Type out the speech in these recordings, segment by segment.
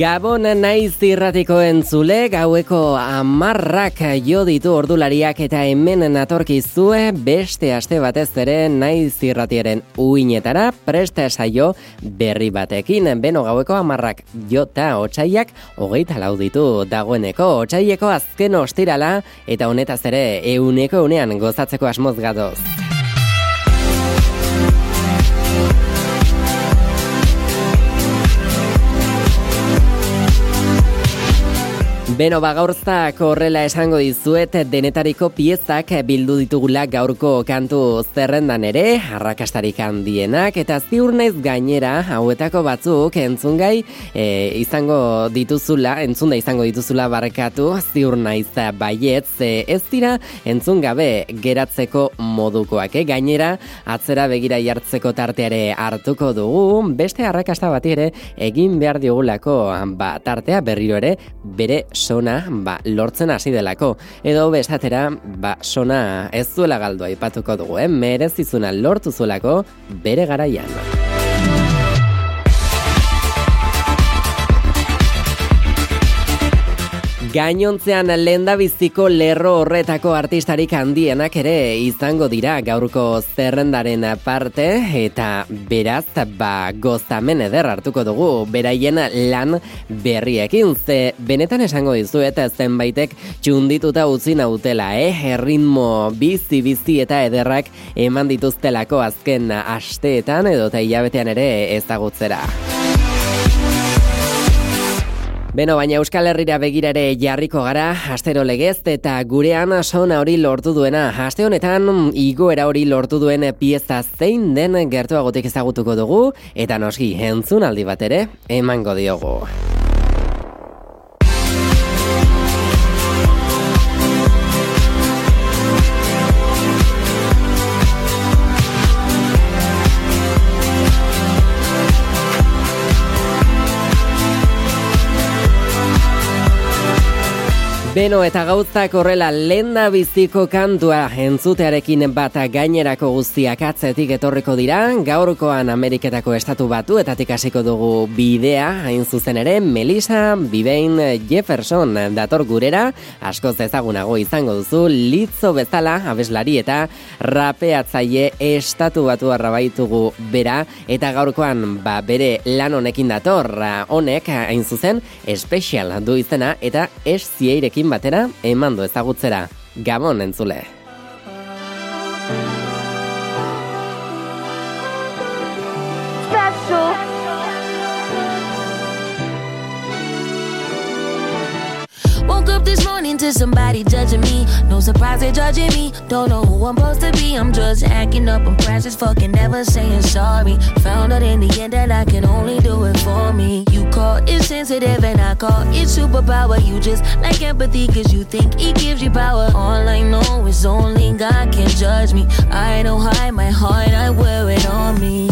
Gabon naiz irratiko entzule, gaueko amarrak jo ditu ordulariak eta hemen natorkizue beste aste batez ere naiz irratiaren uinetara presta saio berri batekin. Beno gaueko amarrak jota otxaiak hogeita lauditu dagoeneko otxaieko azken ostirala eta honetaz ere euneko unean gozatzeko asmoz gadoz. Beno, bagaurzak horrela esango dizuet denetariko piezak bildu ditugula gaurko kantu zerrendan ere, arrakastarik handienak, eta ziur naiz gainera, hauetako batzuk entzungai e, izango dituzula, entzunda izango dituzula barkatu, ziur naiz baietz, e, ez dira entzun gabe geratzeko modukoak, e, gainera atzera begira jartzeko tarteare hartuko dugu, beste arrakasta bat ere egin behar diogulako ba, tartea berriro ere bere sona ba, lortzen hasi delako. Edo besatera, ba, sona ez zuela galdu aipatuko dugu, eh? merezizuna lortu zuelako bere garaian. Gainontzean lenda biziko lerro horretako artistarik handienak ere izango dira gaurko zerrendaren parte eta beraz ba gozamen eder hartuko dugu beraien lan berriekin ze benetan esango dizu eta zenbaitek txundituta utzi nautela eh erritmo bizi bizi eta ederrak eman dituztelako azken asteetan edo ta hilabetean ere ezagutzera. Beno, baina Euskal Herrira begirare jarriko gara, astero legez, eta gurean sona hori lortu duena. Aste honetan, igoera hori lortu duen pieza zein den gertuagotik ezagutuko dugu, eta noski, entzun aldi bat ere, emango diogu. Beno eta gauzak horrela lenda biziko kantua entzutearekin bat gainerako guztiak atzetik etorriko dira, gaurkoan Ameriketako estatu batu eta hasiko dugu bidea, hain zuzen ere, Melissa Bibein Jefferson dator gurera, askoz ezagunago izango duzu, litzo bezala, abeslari eta rapeatzaile estatu batu arrabaitugu bera, eta gaurkoan ba, bere lan honekin dator, honek hain zuzen, espezial du izena eta ez zieirekin batera emando ezagutzera. Gabon entzule. Up to somebody judging me. No surprise they're judging me. Don't know who I'm supposed to be. I'm just acting up. I'm crash as fucking never saying sorry. Found out in the end that I can only do it for me. You call it sensitive and I call it superpower. You just like empathy cause you think it gives you power. All I know is only God can judge me. I don't hide my heart, I wear it on me.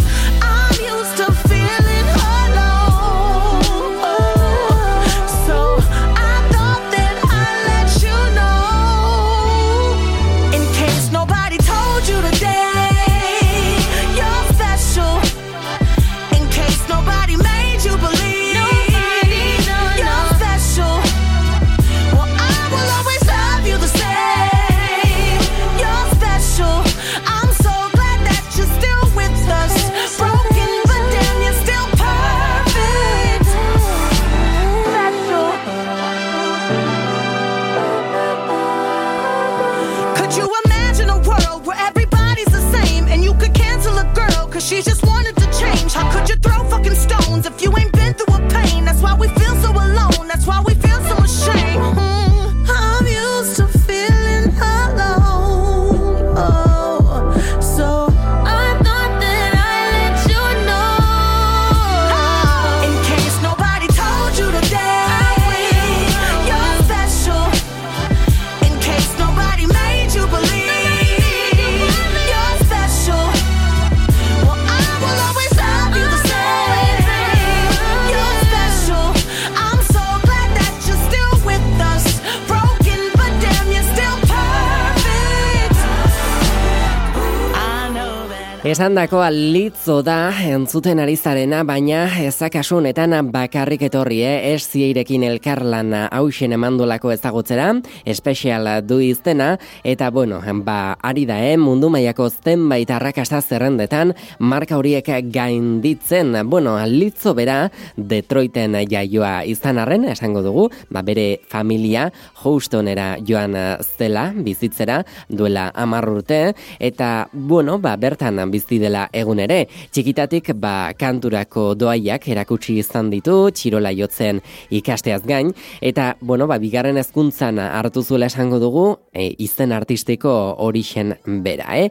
Esan dako alitzo da entzuten ari zarena, baina ezakasunetan bakarrik etorri, eh? ez zieirekin elkarlan hausen emandolako ezagutzera, espezial du iztena, eta bueno, ba, ari da, eh? mundu maiako zenbait arrakasta zerrendetan, marka horiek gainditzen, bueno, alitzo bera, Detroiten jaioa izan arren, esango dugu, ba, bere familia Houstonera joan zela, bizitzera, duela amarrurte, eta, bueno, ba, bertan bizi dela egun ere. Txikitatik ba kanturako doaiak erakutsi izan ditu, txirola jotzen ikasteaz gain, eta, bueno, ba, bigarren hezkuntzan hartu zuela esango dugu, e, izen artistiko orixen bera, eh?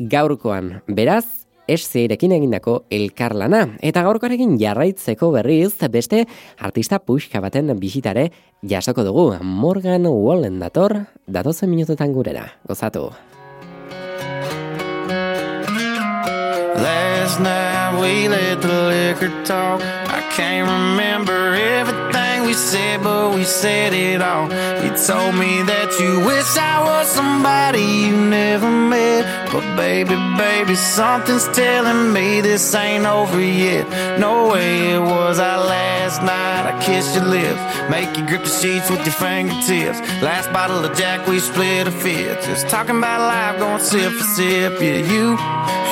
Gaurkoan, beraz, ez zeirekin egindako elkarlana. Eta gaurkoarekin jarraitzeko berriz, beste artista puxka baten bisitare jasoko dugu. Morgan Wallen dator, datozen minututan gurera. Gozatu. Last night we let the liquor talk. I can't remember everything we said, but we said it all. You told me that you wish I was somebody you never met. But baby, baby, something's telling me this ain't over yet. No way it was our last night. I kissed your lips, make you grip the sheets with your fingertips. Last bottle of Jack, we split a fifth. Just talking about life, going sip for sip. Yeah, you,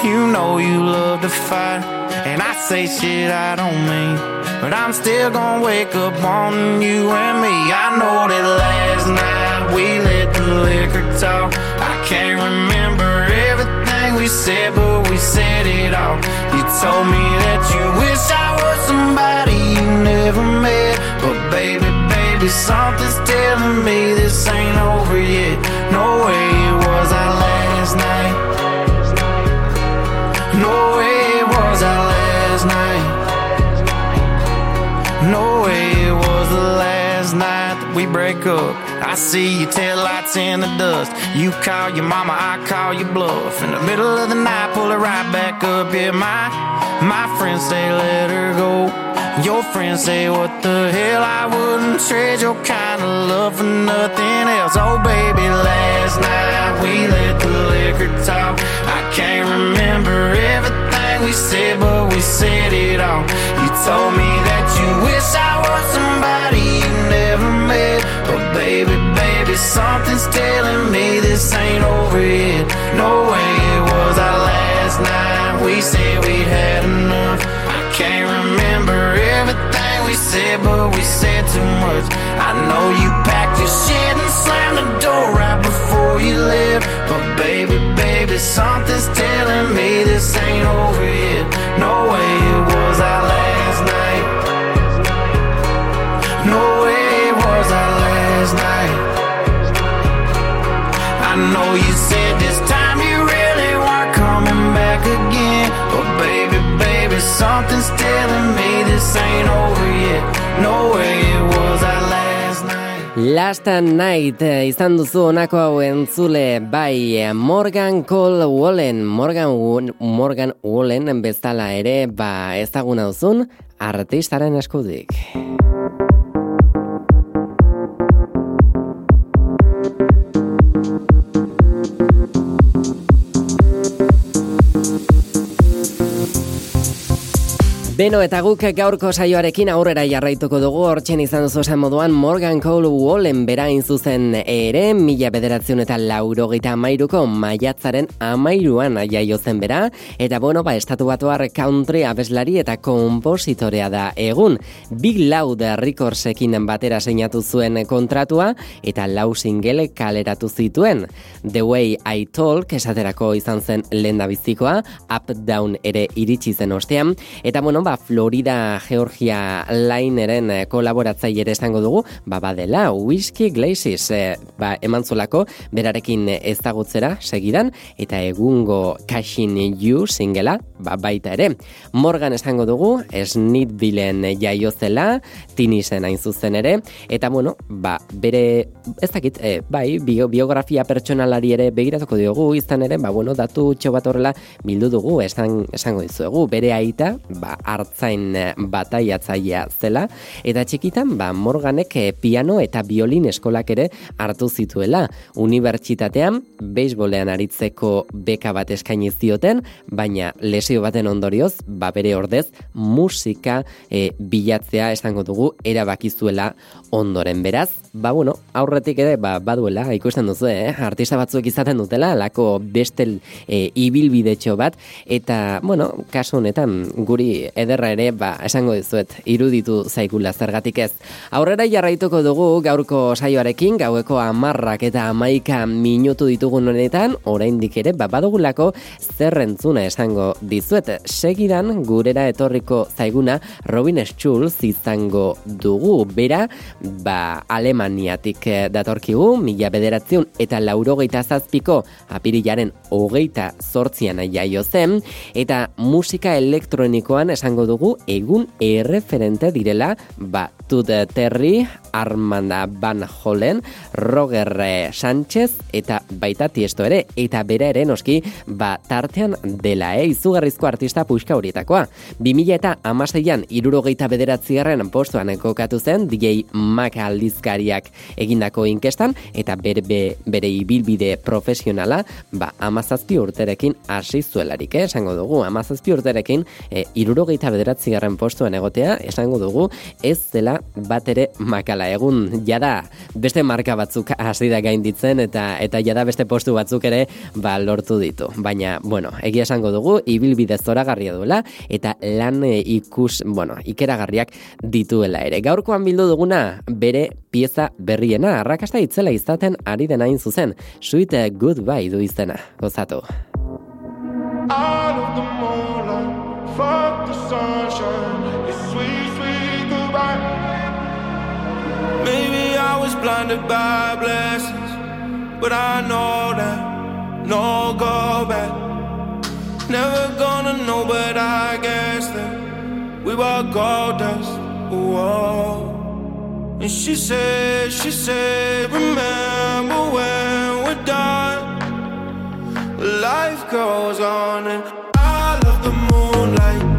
you know you love to fight. And I say shit I don't mean. But I'm still gonna wake up wanting you and me. I know that last night we let the liquor talk. I can't remember everything we said, but we said it all. You told me that you wish I was somebody you never met. But baby, baby, something's telling me this ain't break up. I see your taillights in the dust. You call your mama, I call your bluff. In the middle of the night, pull it right back up. Yeah, my my friends say let her go. Your friends say what the hell? I wouldn't trade your kind of love for nothing else. Oh baby, last night we let the liquor talk. I can't remember everything we said, but we said it all. You told me that you wish I was somebody baby, something's telling me this ain't over yet. No way it was our last night. We said we'd had enough. I can't remember everything we said, but we said too much. I know you packed your shit and slammed the door right before you left. But baby, baby, something's telling me this ain't over yet. No way it was our last I know you said this time you really weren't coming back again. But baby, baby, something's telling me this ain't over yet. No way it was our last night. Last Night eh, izan duzu honako hau entzule bai eh, Morgan Cole Wallen Morgan, Wo- Morgan Wallen bezala ere ba ezaguna duzun artistaren eskudik. Beno eta guk gaurko saioarekin aurrera jarraituko dugu. Hortzen izan duzu esan moduan Morgan Cole Wallen bera zuzen ere mila bederatzen eta laurogeita amairuko maiatzaren amairuan jaio zen bera. Eta bueno ba estatu batuar country abeslari eta kompositorea da egun. Big Loud Recordsekin batera seinatu zuen kontratua eta lau single kaleratu zituen. The Way I Talk esaterako izan zen lehen bizikoa Up Down ere iritsi zen ostean. Eta bueno ba Florida Georgia Lineren eh, kolaboratzaile ere esango dugu. Ba badela Whiskey Glaciers eh, ba emantzolako berarekin ezagutzera segidan eta egungo Cashin You singela ba, baita ere. Morgan esango dugu Snitvillen jaio zela Tinisen hain zuzen ere eta bueno ba bere ez dakit eh, bai bio, biografia pertsonalari ere begiratuko diogu izan ere ba bueno datu txo bat horrela bildu dugu esan esango dizuegu. Bere aita ba hartzain bataiatzailea zela, eta txikitan ba, Morganek piano eta biolin eskolak ere hartu zituela. Unibertsitatean, beisbolean aritzeko beka bat eskaini zioten, baina lesio baten ondorioz, ba bere ordez, musika e, bilatzea esango dugu erabakizuela ondoren beraz. Ba bueno, aurretik ere ba, baduela, ikusten duzu, eh? artista batzuek izaten dutela, lako bestel e, ibilbidetxo bat, eta, bueno, kasu honetan guri ederra ere, ba, esango dizuet, iruditu zaikula zergatik ez. Aurrera jarraituko dugu gaurko saioarekin, gaueko amarrak eta amaika minutu ditugun honetan, oraindik ere, ba, badugulako zerrentzuna esango dizuet. Segidan, gurera etorriko zaiguna, Robin Schulz izango dugu, bera, ba, Alemaniatik eh, datorkigu, mila bederatziun eta laurogeita zazpiko apirilaren hogeita zortzian jaio zen, eta musika elektronikoan esango dugu egun erreferente direla, ba, Tut Terry, Armanda Van Hollen, Roger Sánchez eta baita tiesto ere, eta bera ere noski, ba, tartean dela, eh, izugarrizko artista puxka horietakoa. 2000 eta amaseian, irurogeita bederatzigarren postuan kokatu zen, DJ Mac aldizkariak egindako inkestan, eta bere, bere ibilbide profesionala, ba, amazazpi urterekin hasi zuelarik, eh, esango dugu, amazazpi urterekin, e, irurogeita bederatzigarren postuan egotea, esango dugu, ez dela bat ere makala egun. Jada beste marka batzuk hasi da gainditzen eta eta jada beste postu batzuk ere ba lortu ditu. Baina bueno egia esango dugu ibilbide zoragarria duela eta lan e, ikus bueno ikeragarriak dituela ere. Gaurkoan bildu duguna bere pieza berriena arrakasta itzela izaten ari dena in zuzen sweet goodbye du izena gozatu Out of the moonlight, fuck the sunshine, it's sweet, sweet goodbye. Maybe I was blinded by blessings, but I know that no go back. Never gonna know, but I guess that we were gold dust. Whoa. And she said, she said, remember when we're done. Life goes on, and I love the moonlight.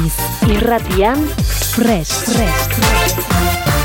Naiz irratian fresh fresh.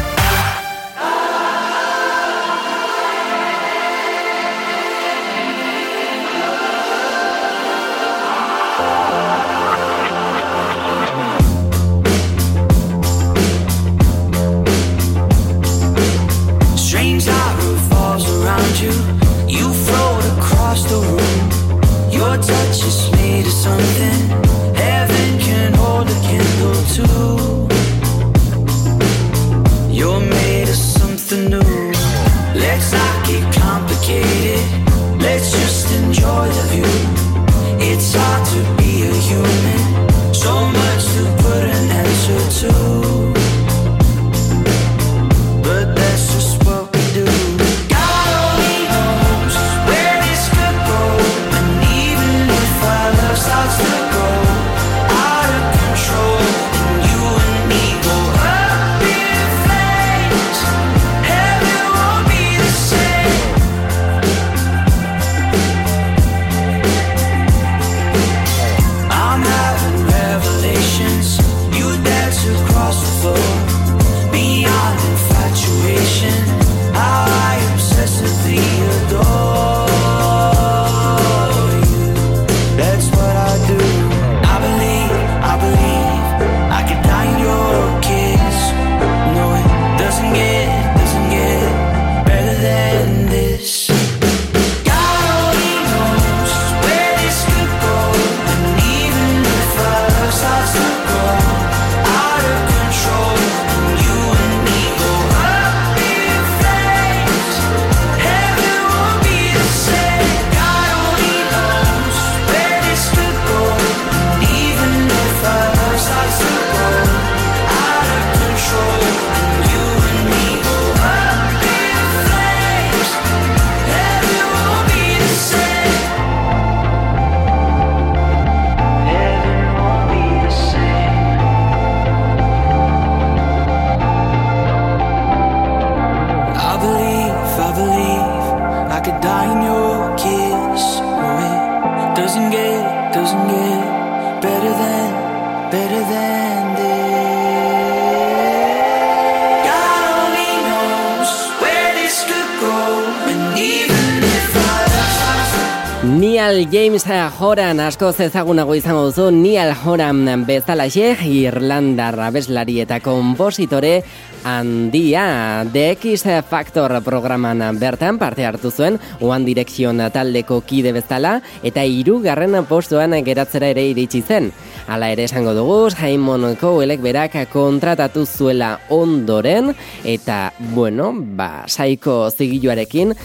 Horan asko ezagunago izango duzu Nial Horan bezalaxe Irlandar abeslari eta kompositore handia DX Factor programan bertan parte hartu zuen One Direction taldeko kide bezala eta hirugarren postuan geratzera ere iritsi zen. Hala ere esango dugu, Simon Cowellek berak kontratatu zuela ondoren eta bueno, ba saiko zigiluarekin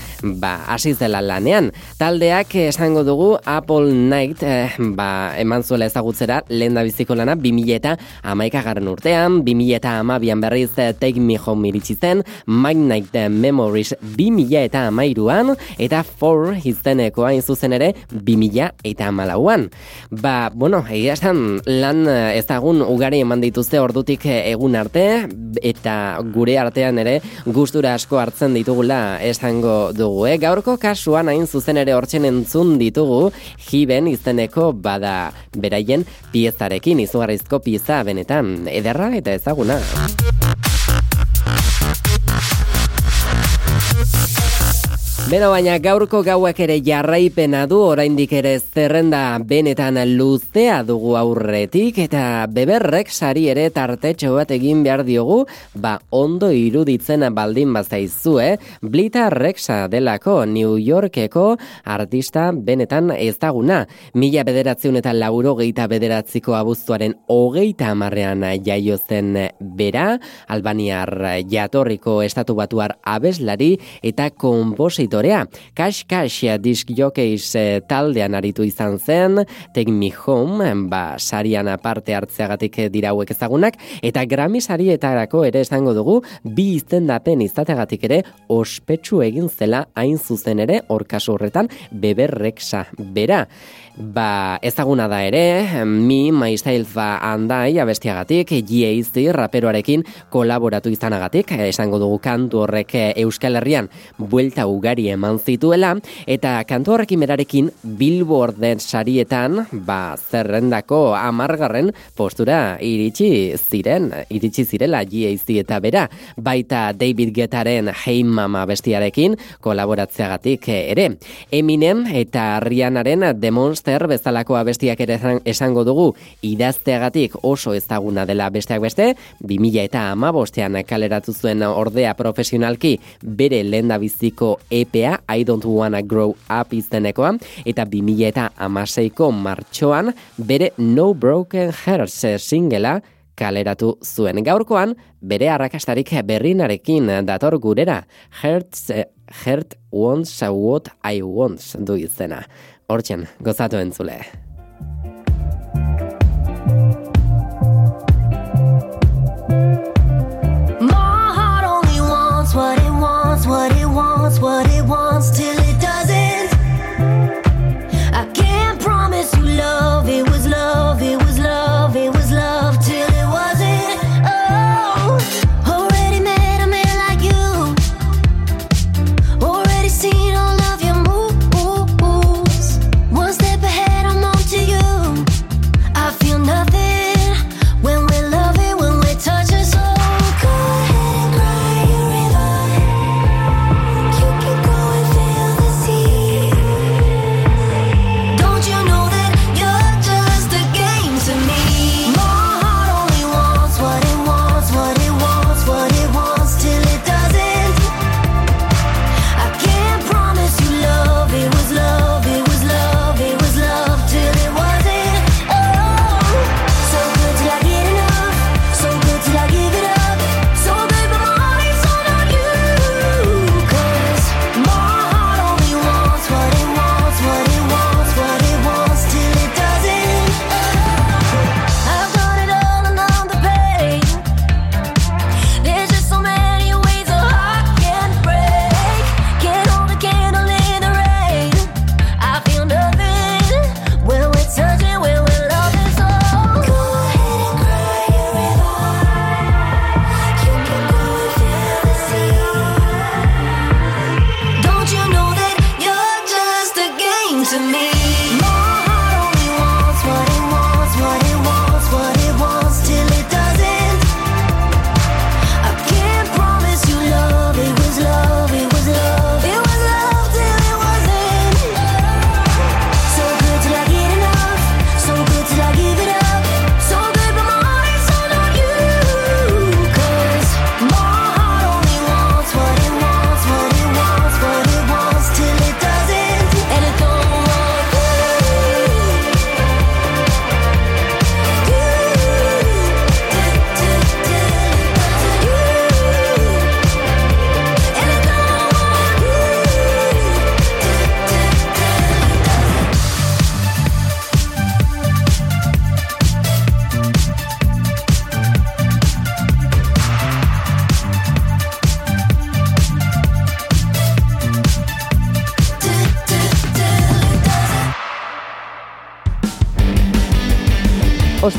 ba hasi zela lanean. Taldeak esango dugu Apple Night eh, ba, eman zuela ezagutzera lehen da biziko lana 2000 eta amaika garren urtean, 2000 eta amabian berriz eh, Take Me Home iritsi zen, Night Memories 2000 eta amairuan, eta For izteneko hain zuzen ere 2000 eta amalauan. Ba, bueno, egia esan lan eh, ezagun ugari eman dituzte ordutik egun arte, eta gure artean ere gustura asko hartzen ditugula esango dugu, eh? Gaurko kasuan hain zuzen ere hortzen entzun ditugu, jiben izeneko bada beraien piezarekin, izugarrizko pieza benetan, ederra eta ezaguna. Beno baina gaurko gauak ere jarraipena du oraindik ere zerrenda benetan luzea dugu aurretik eta beberrek sari ere tartetxo bat egin behar diogu ba ondo iruditzen baldin bazaizue eh? Blita Rexa delako New Yorkeko artista benetan ezaguna mila bederatziun eta lauro geita bederatziko abuztuaren hogeita amarrean jaio zen bera Albaniar jatorriko estatu batuar abeslari eta kompositor aktorea. Kash Kash disk jokeiz eh, taldean aritu izan zen, Take Me Home, ba, sarian aparte hartzeagatik dira hauek ezagunak, eta Grammy sarietarako ere esango dugu, bi izendapen izategatik ere, ospetsu egin zela hain zuzen ere, orkasu horretan, beberreksa bera. Ba, ezaguna da ere, mi, myself ba, andai, abestiagatik, G.A.Z. raperoarekin kolaboratu izanagatik, esango dugu kantu horrek Euskal Herrian buelta ugari eman zituela, eta kantu horrekin berarekin Billboarden sarietan, ba, zerrendako amargarren postura iritsi ziren, iritsi zirela G.A.Z. eta bera, baita David Getaren Hey Mama bestiarekin kolaboratzeagatik ere. Eminem eta Rihanaren Demonster zer bezalako abestiak ere esango dugu idazteagatik oso ezaguna dela besteak beste, 2000 eta ama bostean kaleratu zuen ordea profesionalki bere lenda biziko EPA I don't wanna grow up iztenekoa, eta 2000 eta amaseiko martxoan bere No Broken Hearts singela kaleratu zuen. Gaurkoan, bere arrakastarik berrinarekin dator gurera, Hearts, Heart wants what I want du izena hortzen, gozatu entzule.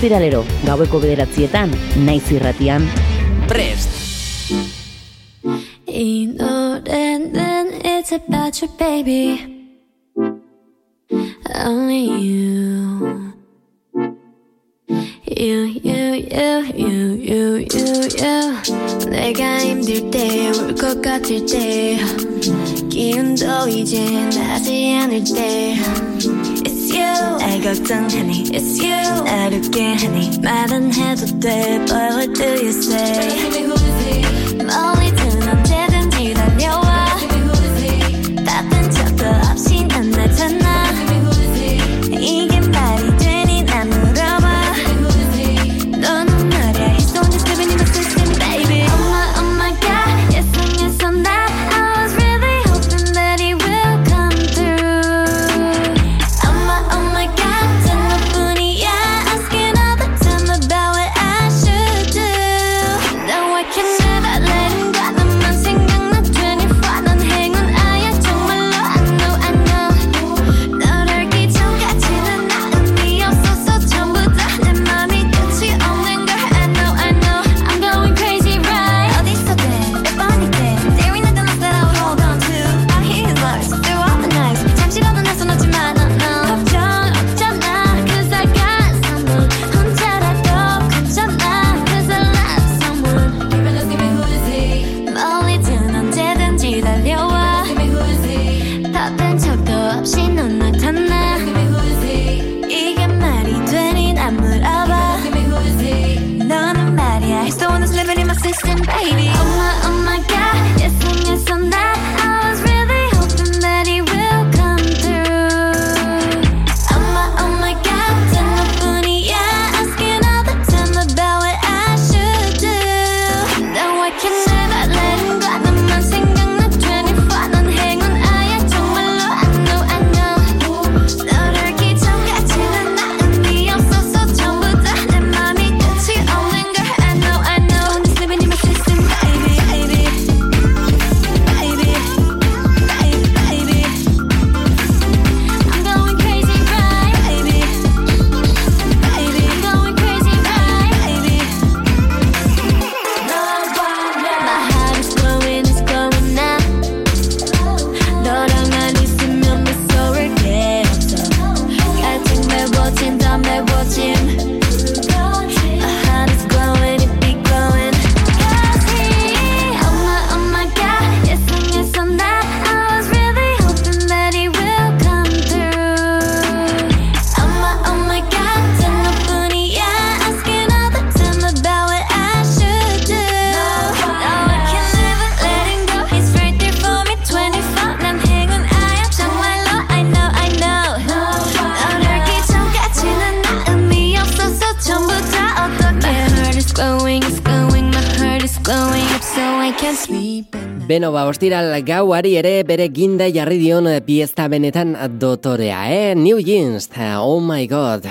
ostiralero, gaueko bederatzietan, naiz irratian. Prest! You know then, then it's about your baby. ostiral gauari ere bere ginda jarri dion eh, piezta benetan dotorea, eh? New Jeans, eh, oh my god.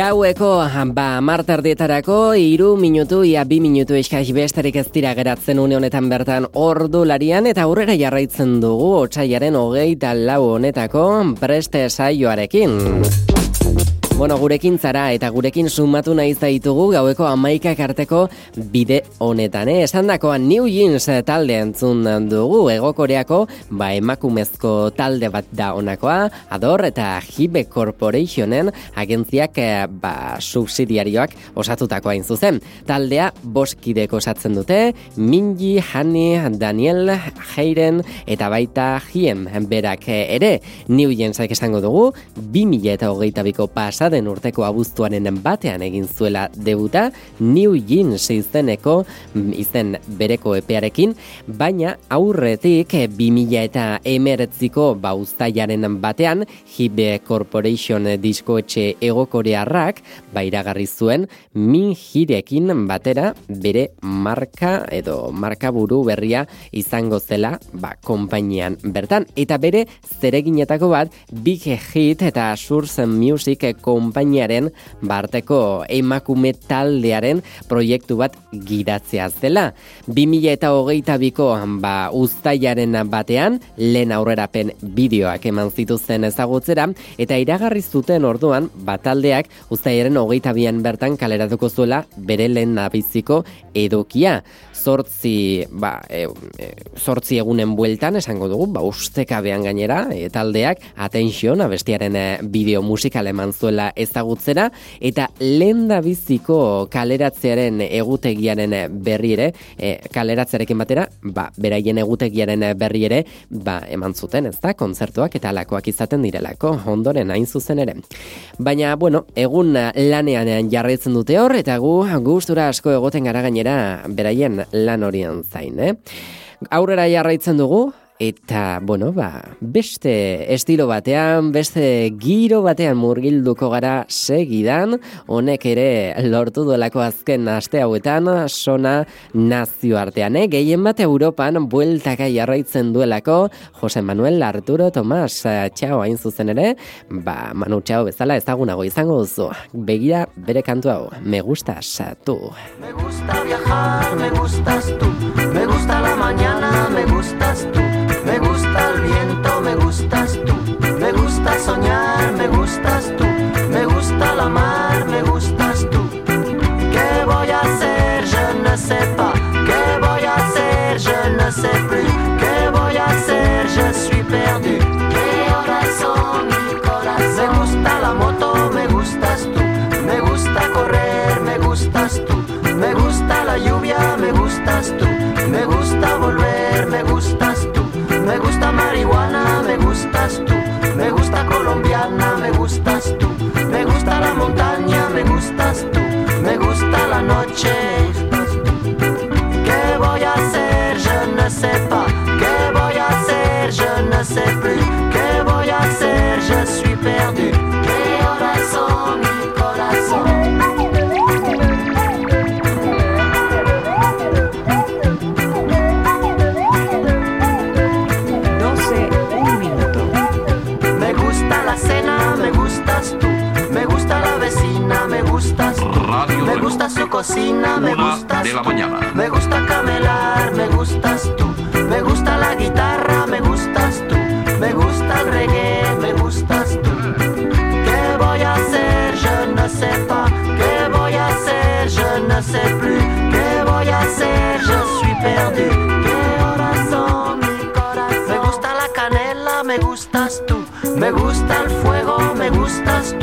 Gaueko ba marterdietarako iru minutu ia bi minutu eskaz besterik ez dira geratzen une honetan bertan ordu larian eta aurrera jarraitzen dugu otsailaren hogeita lau honetako preste saioarekin. Bueno, gurekin zara eta gurekin sumatu nahi zaitugu gaueko amaikak arteko bide honetan. Eh? Esan dakoa New Jeans eh, talde entzun dugu egokoreako ba, emakumezko talde bat da honakoa, ador eta Hibe Corporationen agentziak eh, ba, subsidiarioak osatutako hain zuzen. Taldea boskideko osatzen dute, Minji, Hani, Daniel, Heiren eta baita Hien berak eh, ere New Jeansak esango dugu, 2008 biko pasat pasaden urteko abuztuaren batean egin zuela debuta, New Jeans izeneko mm, izen bereko epearekin, baina aurretik 2000 eta emeretziko bauztaiaren batean, Hibe Corporation diskoetxe egokorearrak, bairagarri zuen, min jirekin batera bere marka edo marka buru berria izango zela ba, konpainian bertan. Eta bere zereginetako bat Big Hit eta Source Music konpainiaren barteko emakume taldearen proiektu bat giratzea zela. 2000 eta hogeita biko ba, ustaiaren batean lehen aurrerapen bideoak eman zituzen ezagutzera eta iragarri zuten orduan bataldeak ustaiaren hogeita bian bertan kaleratuko zuela bere lehen nabiziko edukia zortzi, ba, e, e, zortzi egunen bueltan, esango dugu, ba, ustekabean gainera, e, taldeak, atension, abestiaren e, bideo musikal eman zuela ezagutzera, eta lehen da biziko kaleratzearen egutegiaren berri ere, e, kaleratzearekin batera, ba, beraien egutegiaren berri ere, ba, eman zuten, ez da, kontzertuak eta alakoak izaten direlako, ondoren hain zuzen ere. Baina, bueno, egun lanean jarraitzen dute hor, eta gu, gustura asko egoten gara gainera, beraien lan horian zain, eh? Aurrera jarraitzen dugu, eta, bueno, ba, beste estilo batean, beste giro batean murgilduko gara segidan, honek ere lortu duelako azken aste hauetan, sona nazio artean, eh? Gehien bat Europan, bueltaka jarraitzen duelako, Jose Manuel Arturo Tomas, txau hain zuzen ere, ba, Manu txau bezala ezagunago izango duzu, begira bere kantu hau, me gustas tu. Me gusta viajar, me gustas tú, me gusta la mañana, me gustas tú. Me gusta el viento, me gustas tú. Me gusta soñar, me gustas tú. Me gusta la mar, me gustas tú. ¿Qué voy a hacer? Je ne sais pas. ¿Qué voy a hacer? Je ne sais plus. ¿Qué voy a hacer? Je suis perdu. ¿Qué horas son mi corazón? Me gusta la moto, me gustas tú. Me gusta correr, me gustas tú. Me gusta la lluvia, me gustas tú. Me gusta volver. Me gusta marihuana, me gustas tú. Me gusta colombiana, me gustas tú. Me gusta la montaña, me gustas tú. Me gusta la noche. ¿Qué voy a hacer? Je ne sais pas. ¿Qué voy a hacer? Gusta su cocina, me Una gustas de la tú. mañana. Me gusta camelar, me gustas tú. Me gusta la guitarra, me gustas tú. Me gusta el reggae, me gustas tú. ¿Qué voy a hacer? Je ne sais pas. ¿Qué voy a hacer? Je ne sais plus. ¿Qué voy a hacer? Je suis perdu. ¿Qué horas son mi corazón? Me gusta la canela, me gustas tú. Me gusta el fuego, me gustas tú.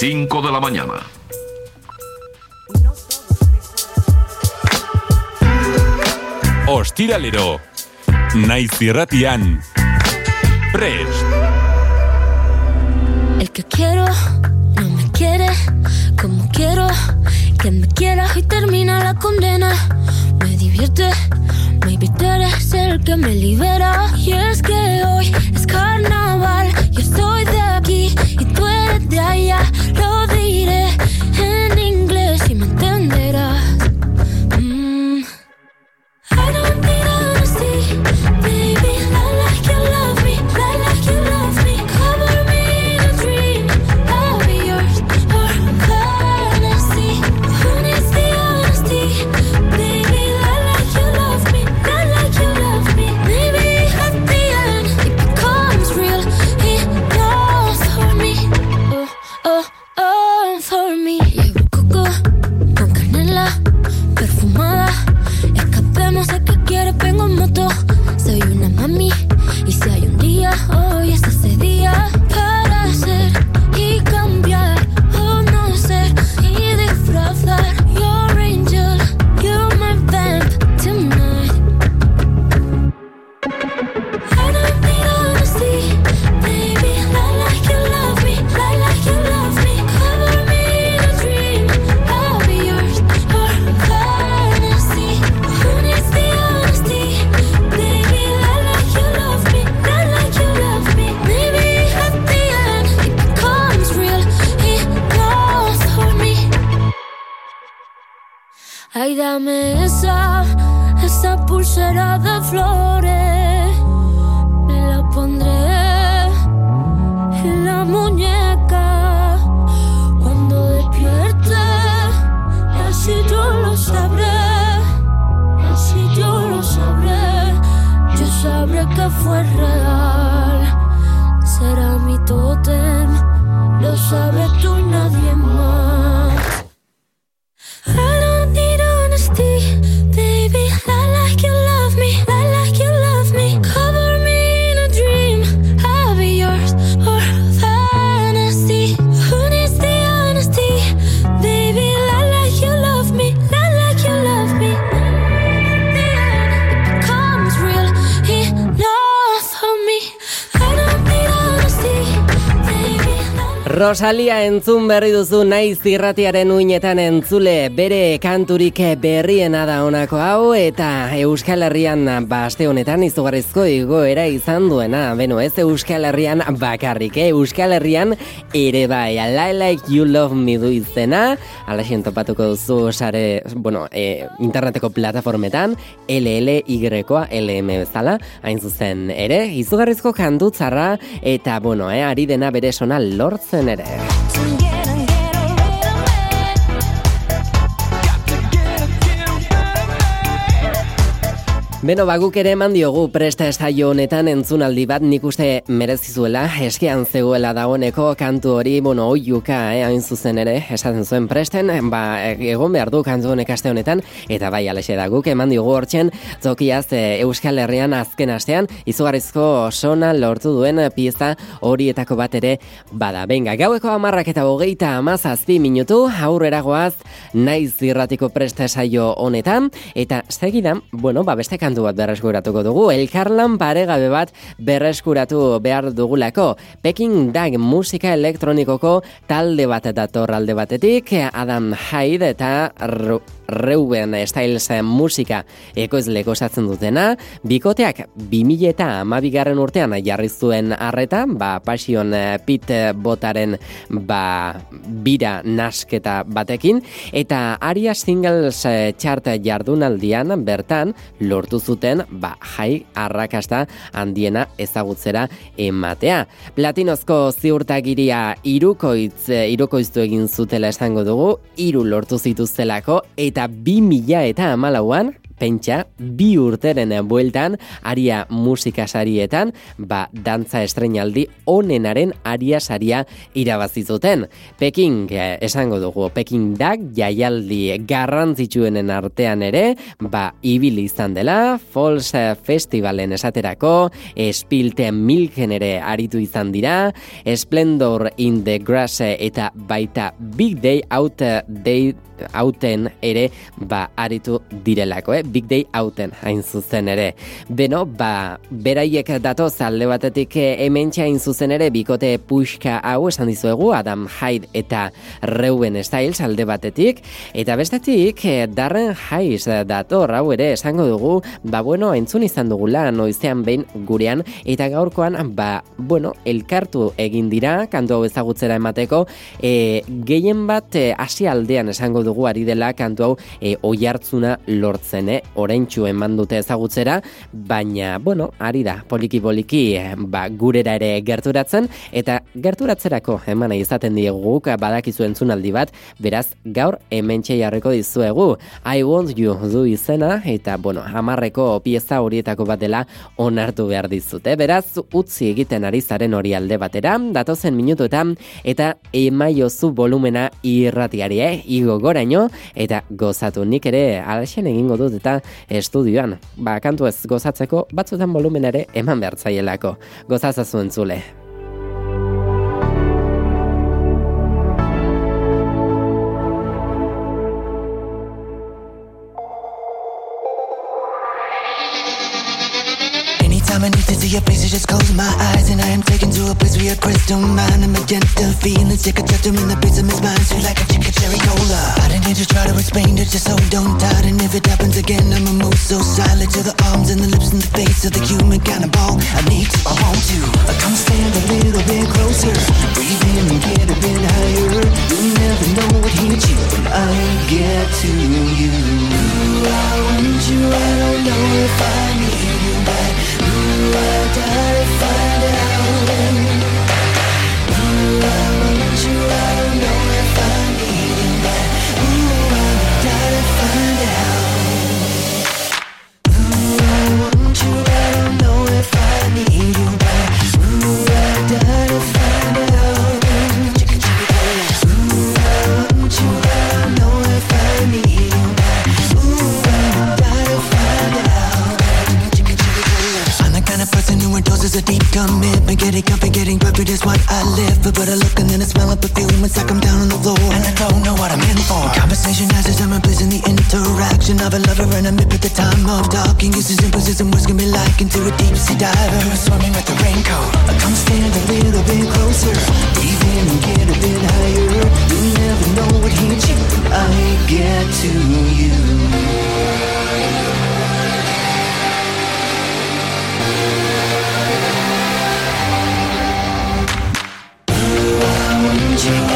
5 de la mañana. Ostiralero. Naiz irratian. Prest. El que quiero no me quiere como quiero que me quiera y termina la condena. Me divierte, maybe tú eres el que me libera. Y es que hoy es carnaval, yo estoy tú de allá. Lo diré en inglés esa, pulsera de flores. Me la pondré en la muñeca cuando despierte. Así yo lo sabré, así yo lo sabré. Yo sabré que fue real. Será mi tótem, lo sabes tú y nadie más. Rosalia entzun berri duzu naiz irratiaren uinetan entzule bere kanturik berriena da honako hau eta Euskal Herrian baste honetan izugarrizko igoera izan duena. Beno ez Euskal Herrian bakarrik, eh? Euskal Herrian ere bai, I like you love me du izena, alaxen topatuko duzu sare, bueno, e, interneteko plataformetan, LLY-koa, LM bezala, hain zuzen ere, izugarrizko kantutzarra eta, bueno, eh, ari dena bere sona lortzen ere. Beno, baguk ere eman diogu presta estaio honetan entzunaldi bat nik uste merezizuela, eskean zegoela dagoeneko kantu hori, bueno, oiuka, eh, hain zuzen ere, esaten zuen presten, ba, egon behar du kantu honek aste honetan, eta bai, alexe da guk eman diogu hortzen, zokiaz e, Euskal Herrian azken astean, izugarrizko sona lortu duen pieza horietako bat ere bada. Benga, gaueko amarrak eta hogeita amazazpi minutu, aurrera goaz, naiz irratiko presta esaio honetan, eta segidan, bueno, ba, beste kantu bat berreskuratuko dugu, elkarlan paregabe bat berreskuratu behar dugulako. Peking Dag musika elektronikoko talde bat dator alde batetik, Adam Hyde eta Ru Reuben Styles musika ekoizleko osatzen dutena, bikoteak 2000 eta amabigarren urtean jarri zuen arreta, ba, Passion Pit botaren ba, bira nasketa batekin, eta Aria Singles chart jardunaldian bertan lortu zuten ba, jai arrakasta handiena ezagutzera ematea. Platinozko ziurtagiria irukoitz, irukoiztu egin zutela esango dugu, iru lortu zituztelako, eta bi mila eta amalauan pentsa, bi urteren bueltan, aria musika sarietan, ba, dantza estrenaldi onenaren aria saria irabazizuten. Peking, eh, esango dugu, Peking dak jaialdi garrantzitsuenen artean ere, ba, ibili izan dela, Falls Festivalen esaterako, Spilte Milken ere aritu izan dira, Splendor in the Grass eta baita Big Day Out Day hauten ere ba aritu direlako, eh? Big Day hauten hain zuzen ere. Beno, ba, beraiek dato zalde batetik eh, hemen hain zuzen ere bikote puxka hau esan dizuegu Adam Hyde eta Reuben Styles alde batetik eta bestetik eh, Darren Hayes dator hau ere esango dugu ba bueno, entzun izan dugula noizean behin gurean eta gaurkoan ba, bueno, elkartu egin dira kantu hau ezagutzera emateko e, gehien bat hasi aldean esango dugu ari dela kantu hau e, oihartzuna lortzen, eh? Oraintxu eman dute ezagutzera, baina, bueno, ari da, poliki poliki e, ba, gurera ere gerturatzen, eta gerturatzerako eman izaten diegu badakizu entzunaldi bat, beraz, gaur hemen jarriko dizuegu. I want you du izena, eta, bueno, hamarreko pieza horietako bat dela onartu behar dizute. Beraz, utzi egiten ari zaren hori alde batera, datozen minutuetan, eta emaiozu volumena irratiari, eh? Igo goraino, eta gozatu nik ere alaxen egingo dut eta estudioan. Ba, kantu ez gozatzeko batzutan volumen ere eman behartzaielako. Gozazazu entzule. Anytime see your face, I just close my eyes And I am taken to a place where your crystal mind And magenta feelings take a chapter in the base of my spine Sweet like a chicken cherry cola. I don't need to try to explain it, just so don't tight And if it happens again, I'ma move so silent To the arms and the lips and the face of the human cannibal I need to, I want to I Come stand a little bit closer Breathe in and get a bit higher. You never know what hits you when I get to you. I want you, I don't know if I Ooh, I gotta find out. Endorses a deep commitment Getting comfy, getting perfect is what I live for. But I look and then I smell of perfume It's like I'm down on the floor. And I don't know what I'm in for. Conversation has its and place in the interaction Of a lover and a mip at the time of talking. Uses and poses and words can be like into a deep sea diver? Who's swimming with the raincoat. Come stand a little bit closer. Breathe in and get a bit higher. You never know what hits you when I get to you I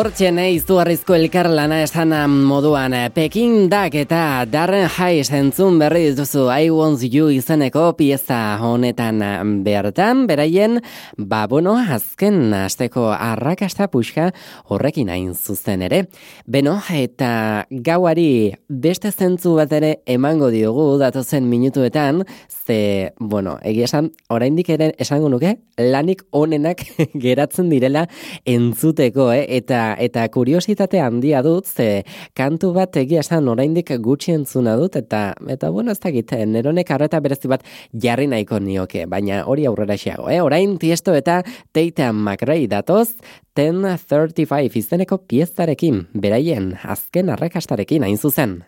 favor, nahi izugarrizko elkarlana esan moduan Pekin dak eta Darren Hayes entzun berri dituzu I Want You izeneko pieza honetan bertan, beraien, ba bueno, azken asteko arrakasta puxka horrekin hain zuzen ere. Beno, eta gauari beste zentzu bat ere emango diogu datozen minutuetan, ze, bueno, egia esan, oraindik ere esango nuke, lanik onenak geratzen direla entzuteko, eh? eta eta eta kuriositate handia dut, ze kantu bat egia esan oraindik gutxi entzuna dut, eta eta bueno, ez dakit, neronek arreta berezi bat jarri nahiko nioke, baina hori aurrera xeago, eh? Orain tiesto eta Teita McRae datoz, 1035 izeneko pieztarekin, beraien azken arrekastarekin hain zuzen.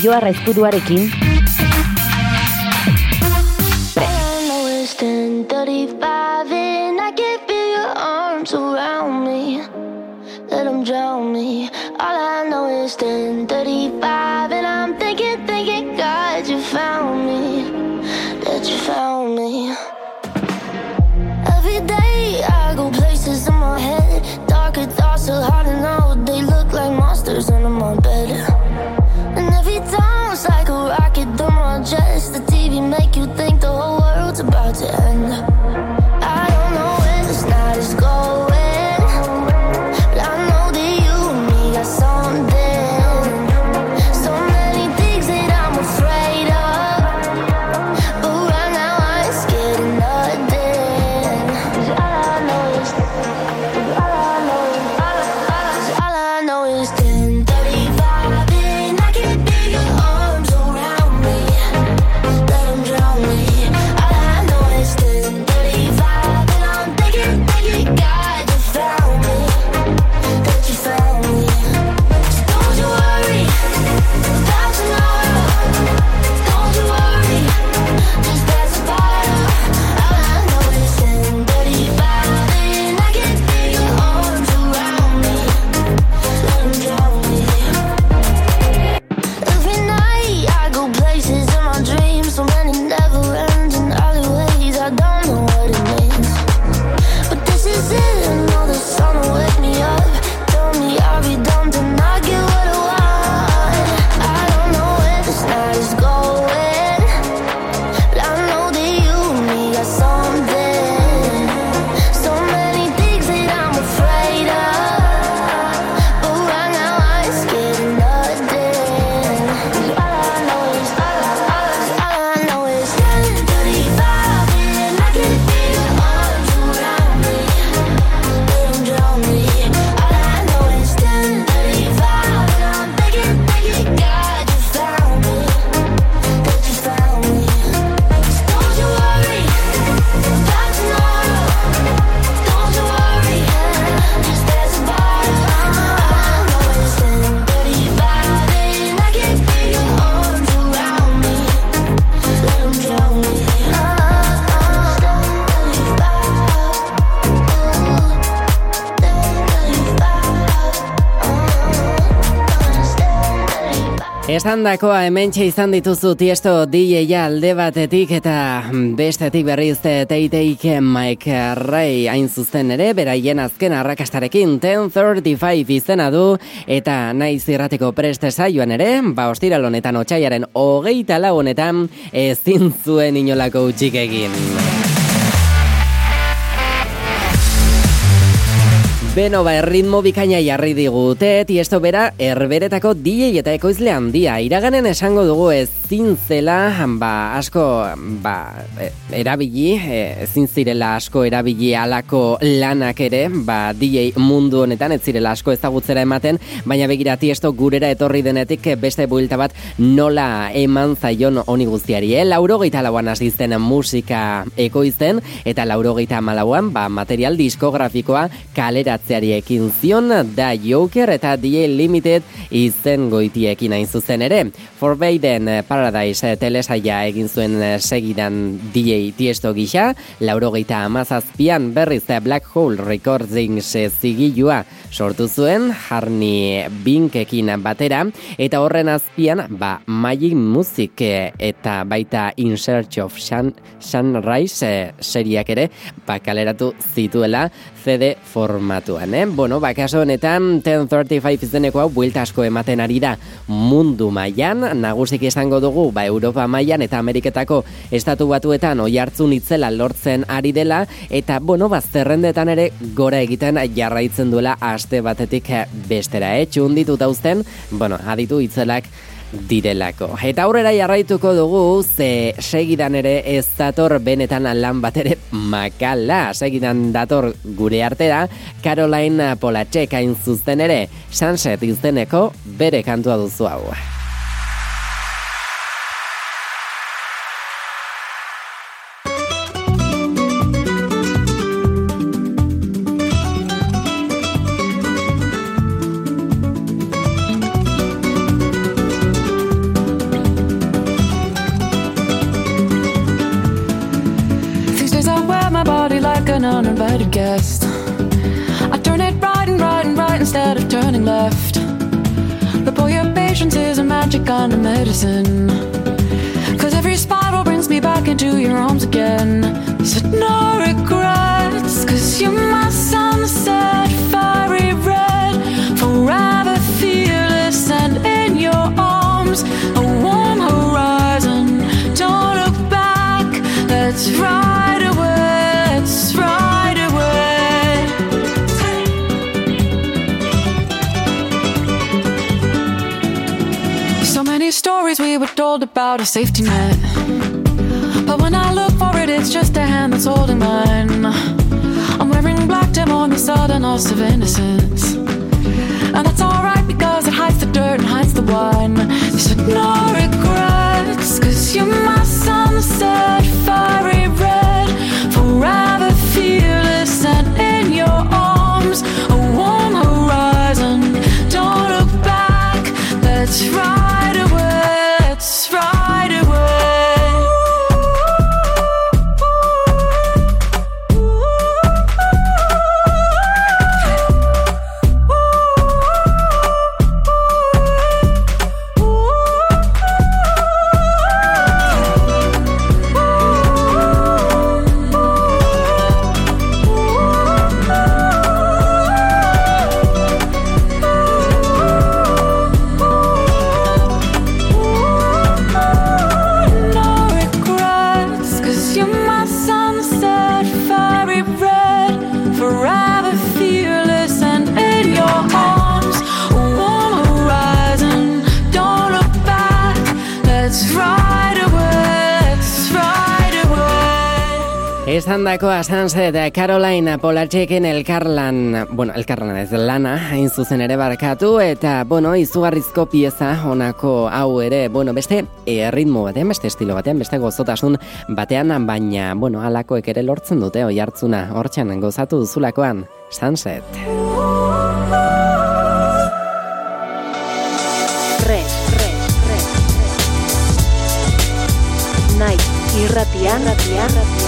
Joa raizkuduarekin, It's 10:35 and I can feel your arms around me. Let them drown me. All I know is 10:35 and I'm thinking, thinking, God, you found me. That you found me. Every day I go places in my head. Darker thoughts are hard to know. They look like monsters under my bed. And every time it's like a rocket through my chest. The TV make you think the Esan dakoa hemen izan dituzu tiesto DJ-a alde batetik eta bestetik berriz teiteik Mike Ray hain zuzen ere, beraien azken arrakastarekin 1035 izena du eta naiz irrateko preste saioan ere, ba ostiral honetan otxaiaren hogeita lau honetan ezin zuen inolako utxik egin. Beno, ba, erritmo bikaina jarri digute, tiesto bera, erberetako DJ eta ekoizle handia. Iraganen esango dugu ezin zela, ba, asko, ba, e, erabili, e, ezin zirela asko erabili alako lanak ere, ba, DJ mundu honetan, ez zirela asko ezagutzera ematen, baina begira tiesto gurera etorri denetik beste builta bat nola eman zaion honi guztiari, eh? Laurogeita lauan asizten musika ekoizten, eta laurogeita malauan, ba, material diskografikoa kalera zehatzeari ekin zion da Joker eta DJ Limited izen goitiekin hain zuzen ere. Forbidden Paradise telesaia egin zuen segidan DJ Tiesto gisa, laurogeita amazazpian berriz Black Hole Recordings zigilua sortu zuen, Harni Binkekin batera, eta horren azpian, ba, Magic Music eta baita In Search of Sun, Sunrise seriak ere, ba, kaleratu zituela CD formatuan, eh? Bueno, ba, kaso honetan 1035 izeneko hau buelta asko ematen ari da mundu mailan nagusik esango dugu, ba, Europa mailan eta Ameriketako estatu batuetan oi hartzun itzela lortzen ari dela, eta, bueno, ba, zerrendetan ere gora egiten jarraitzen duela aste batetik bestera, eh? Txunditu dauzten, bueno, aditu itzelak direlako. Eta aurrera jarraituko dugu, ze segidan ere ez dator benetan lan bat ere makala. Segidan dator gure artera, Caroline Polacek hain zuzten ere, Sunset izeneko bere kantua duzu hau. An uninvited guest. I turn it right and right and right instead of turning left. But boy, your patience is a magic kind of medicine. Cause every spiral brings me back into your arms again. So no regrets, cause you're my sunset, fiery red, forever fearless and in your arms, a warm horizon. Don't look back, let's ride told about a safety net. But when I look for it, it's just a hand that's holding mine. I'm wearing black to mourn the sudden loss of innocence. And that's alright because it hides the dirt and hides the wine. So no regrets, cause you're my sunset, fiery red, Esan dako Sunset, Caroline Polatxeken elkarlan, bueno, elkarlan ez lana, hain zuzen ere barkatu, eta, bueno, izugarrizko pieza honako hau ere, bueno, beste e, ritmo batean, beste estilo batean, beste gozotasun batean, baina, bueno, alakoek ere lortzen dute, oi hartzuna, hortxan gozatu duzulakoan, Sunset. Res, res, res, Naiz, irratian, irratian, res, res, res.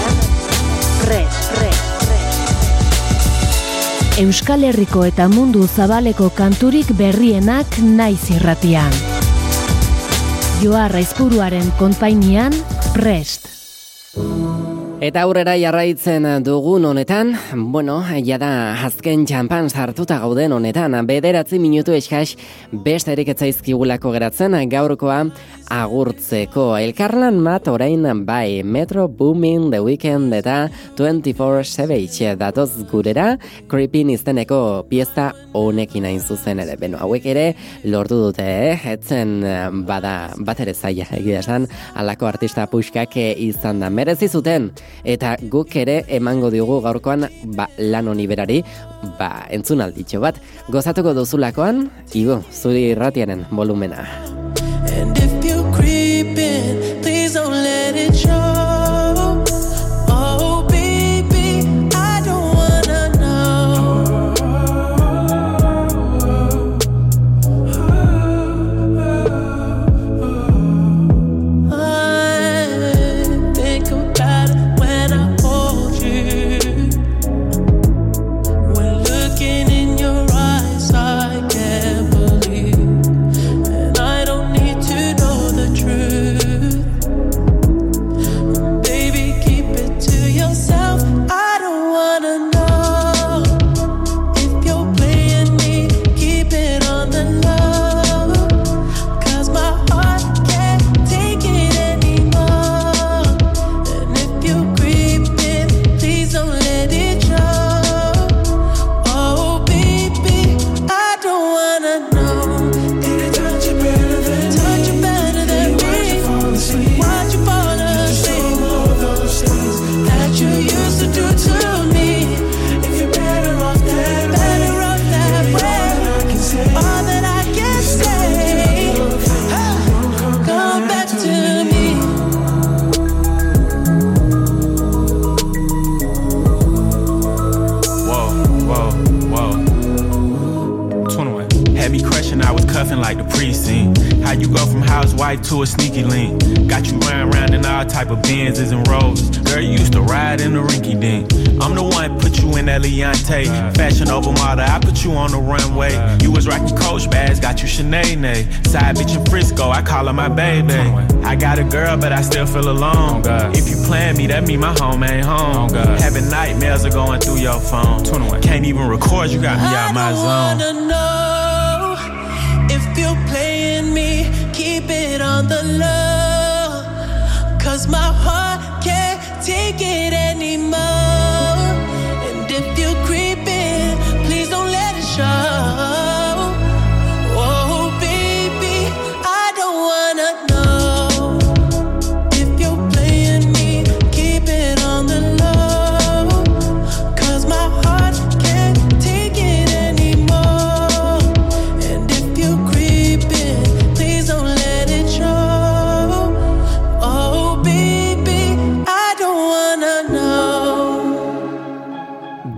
Euskal Herriko eta mundu zabaleko kanturik berrienak naiz irratian. Joa Raizpuruaren konpainian, prest. Eta aurrera jarraitzen dugun honetan, bueno, jada azken txampan sartuta gauden honetan, bederatzi minutu eskaz besterik etzaizkigulako geratzen gaurkoa agurtzeko. Elkarlan mat orain bai, Metro Booming The Weekend eta 24 Savage datoz gurera, Creepin izeneko pieza honekin hain zuzen ere. Beno, hauek ere lortu dute, eh? Etzen eh, bada bat ere zaila egia esan, alako artista puxkak eh, izan da. Merezi zuten, eta guk ere emango diogu gaurkoan ba, lan honi berari, ba, entzun alditxo bat. Gozatuko duzulakoan, igo, zuri irratiaren volumena. Plan me, that mean my home ain't home. Oh, Having nightmares are going through your phone. 21. Can't even record, you got me out my zone. wanna know if you're playing me, keep it on the low. Cause my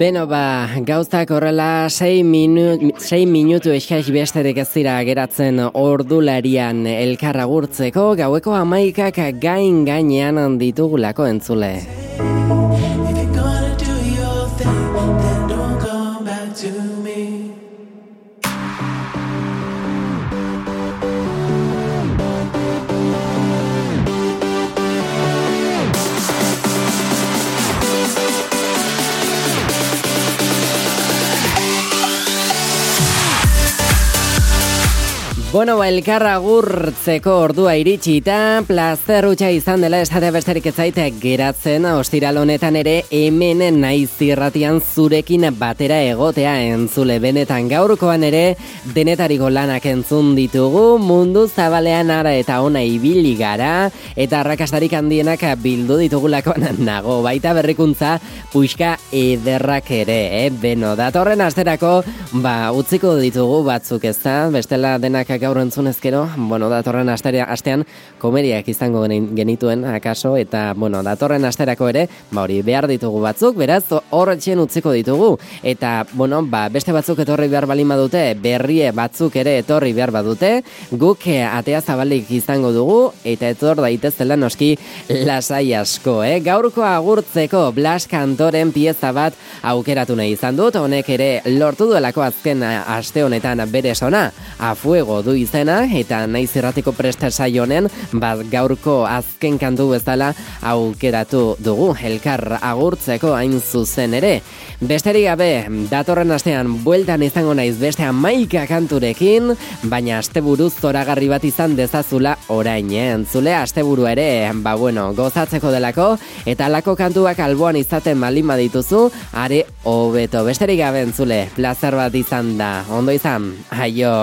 Beno ba, gauztak horrela 6 minu, sei minutu eskaiz besterik ez dira geratzen ordularian elkarra gurtzeko gaueko amaikak gain gainean ditugulako entzule. Bueno, ba, elkarra gurtzeko ordua iritsi eta plazer hutsa izan dela esatea besterik ez zaite geratzen ostiral honetan ere hemen naiz irratian zurekin batera egotea entzule. Benetan gaurkoan ere denetariko lanak entzun ditugu mundu zabalean ara eta ona ibili gara eta arrakastarik handienak bildu ditugulakoan nago. Baita berrikuntza puixka ederrak ere, eh? Beno, datorren asterako, ba, utziko ditugu batzuk ez da, bestela denak gaur entzun ezkero, bueno, datorren asteria, astean komeriak izango geni- genituen, akaso, eta, bueno, datorren asterako ere, ba, hori behar ditugu batzuk, beraz, horretxen utziko ditugu, eta, bueno, ba, beste batzuk etorri behar balin badute, berrie batzuk ere etorri behar badute, guk eh, atea zabalik izango dugu, eta etor daitezela noski lasai asko, eh? Gaurko agurtzeko Blas Kantoren pieza bat aukeratu nahi izan dut, honek ere lortu duelako azken eh, aste honetan bere sona, a fuego du izena, eta naiz irratiko presta saio honen, bat gaurko azken kantu bezala aukeratu dugu, elkar agurtzeko hain zuzen ere. Besterik gabe, datorren astean bueltan izango naiz beste amaika kanturekin, baina asteburuz zoragarri bat izan dezazula orain, eh? Entzule, asteburu ere, ba bueno, gozatzeko delako, eta lako kantuak alboan izaten malin badituzu, are hobeto. Besterik gabe entzule, plazer bat izan da. Ondo izan, aio!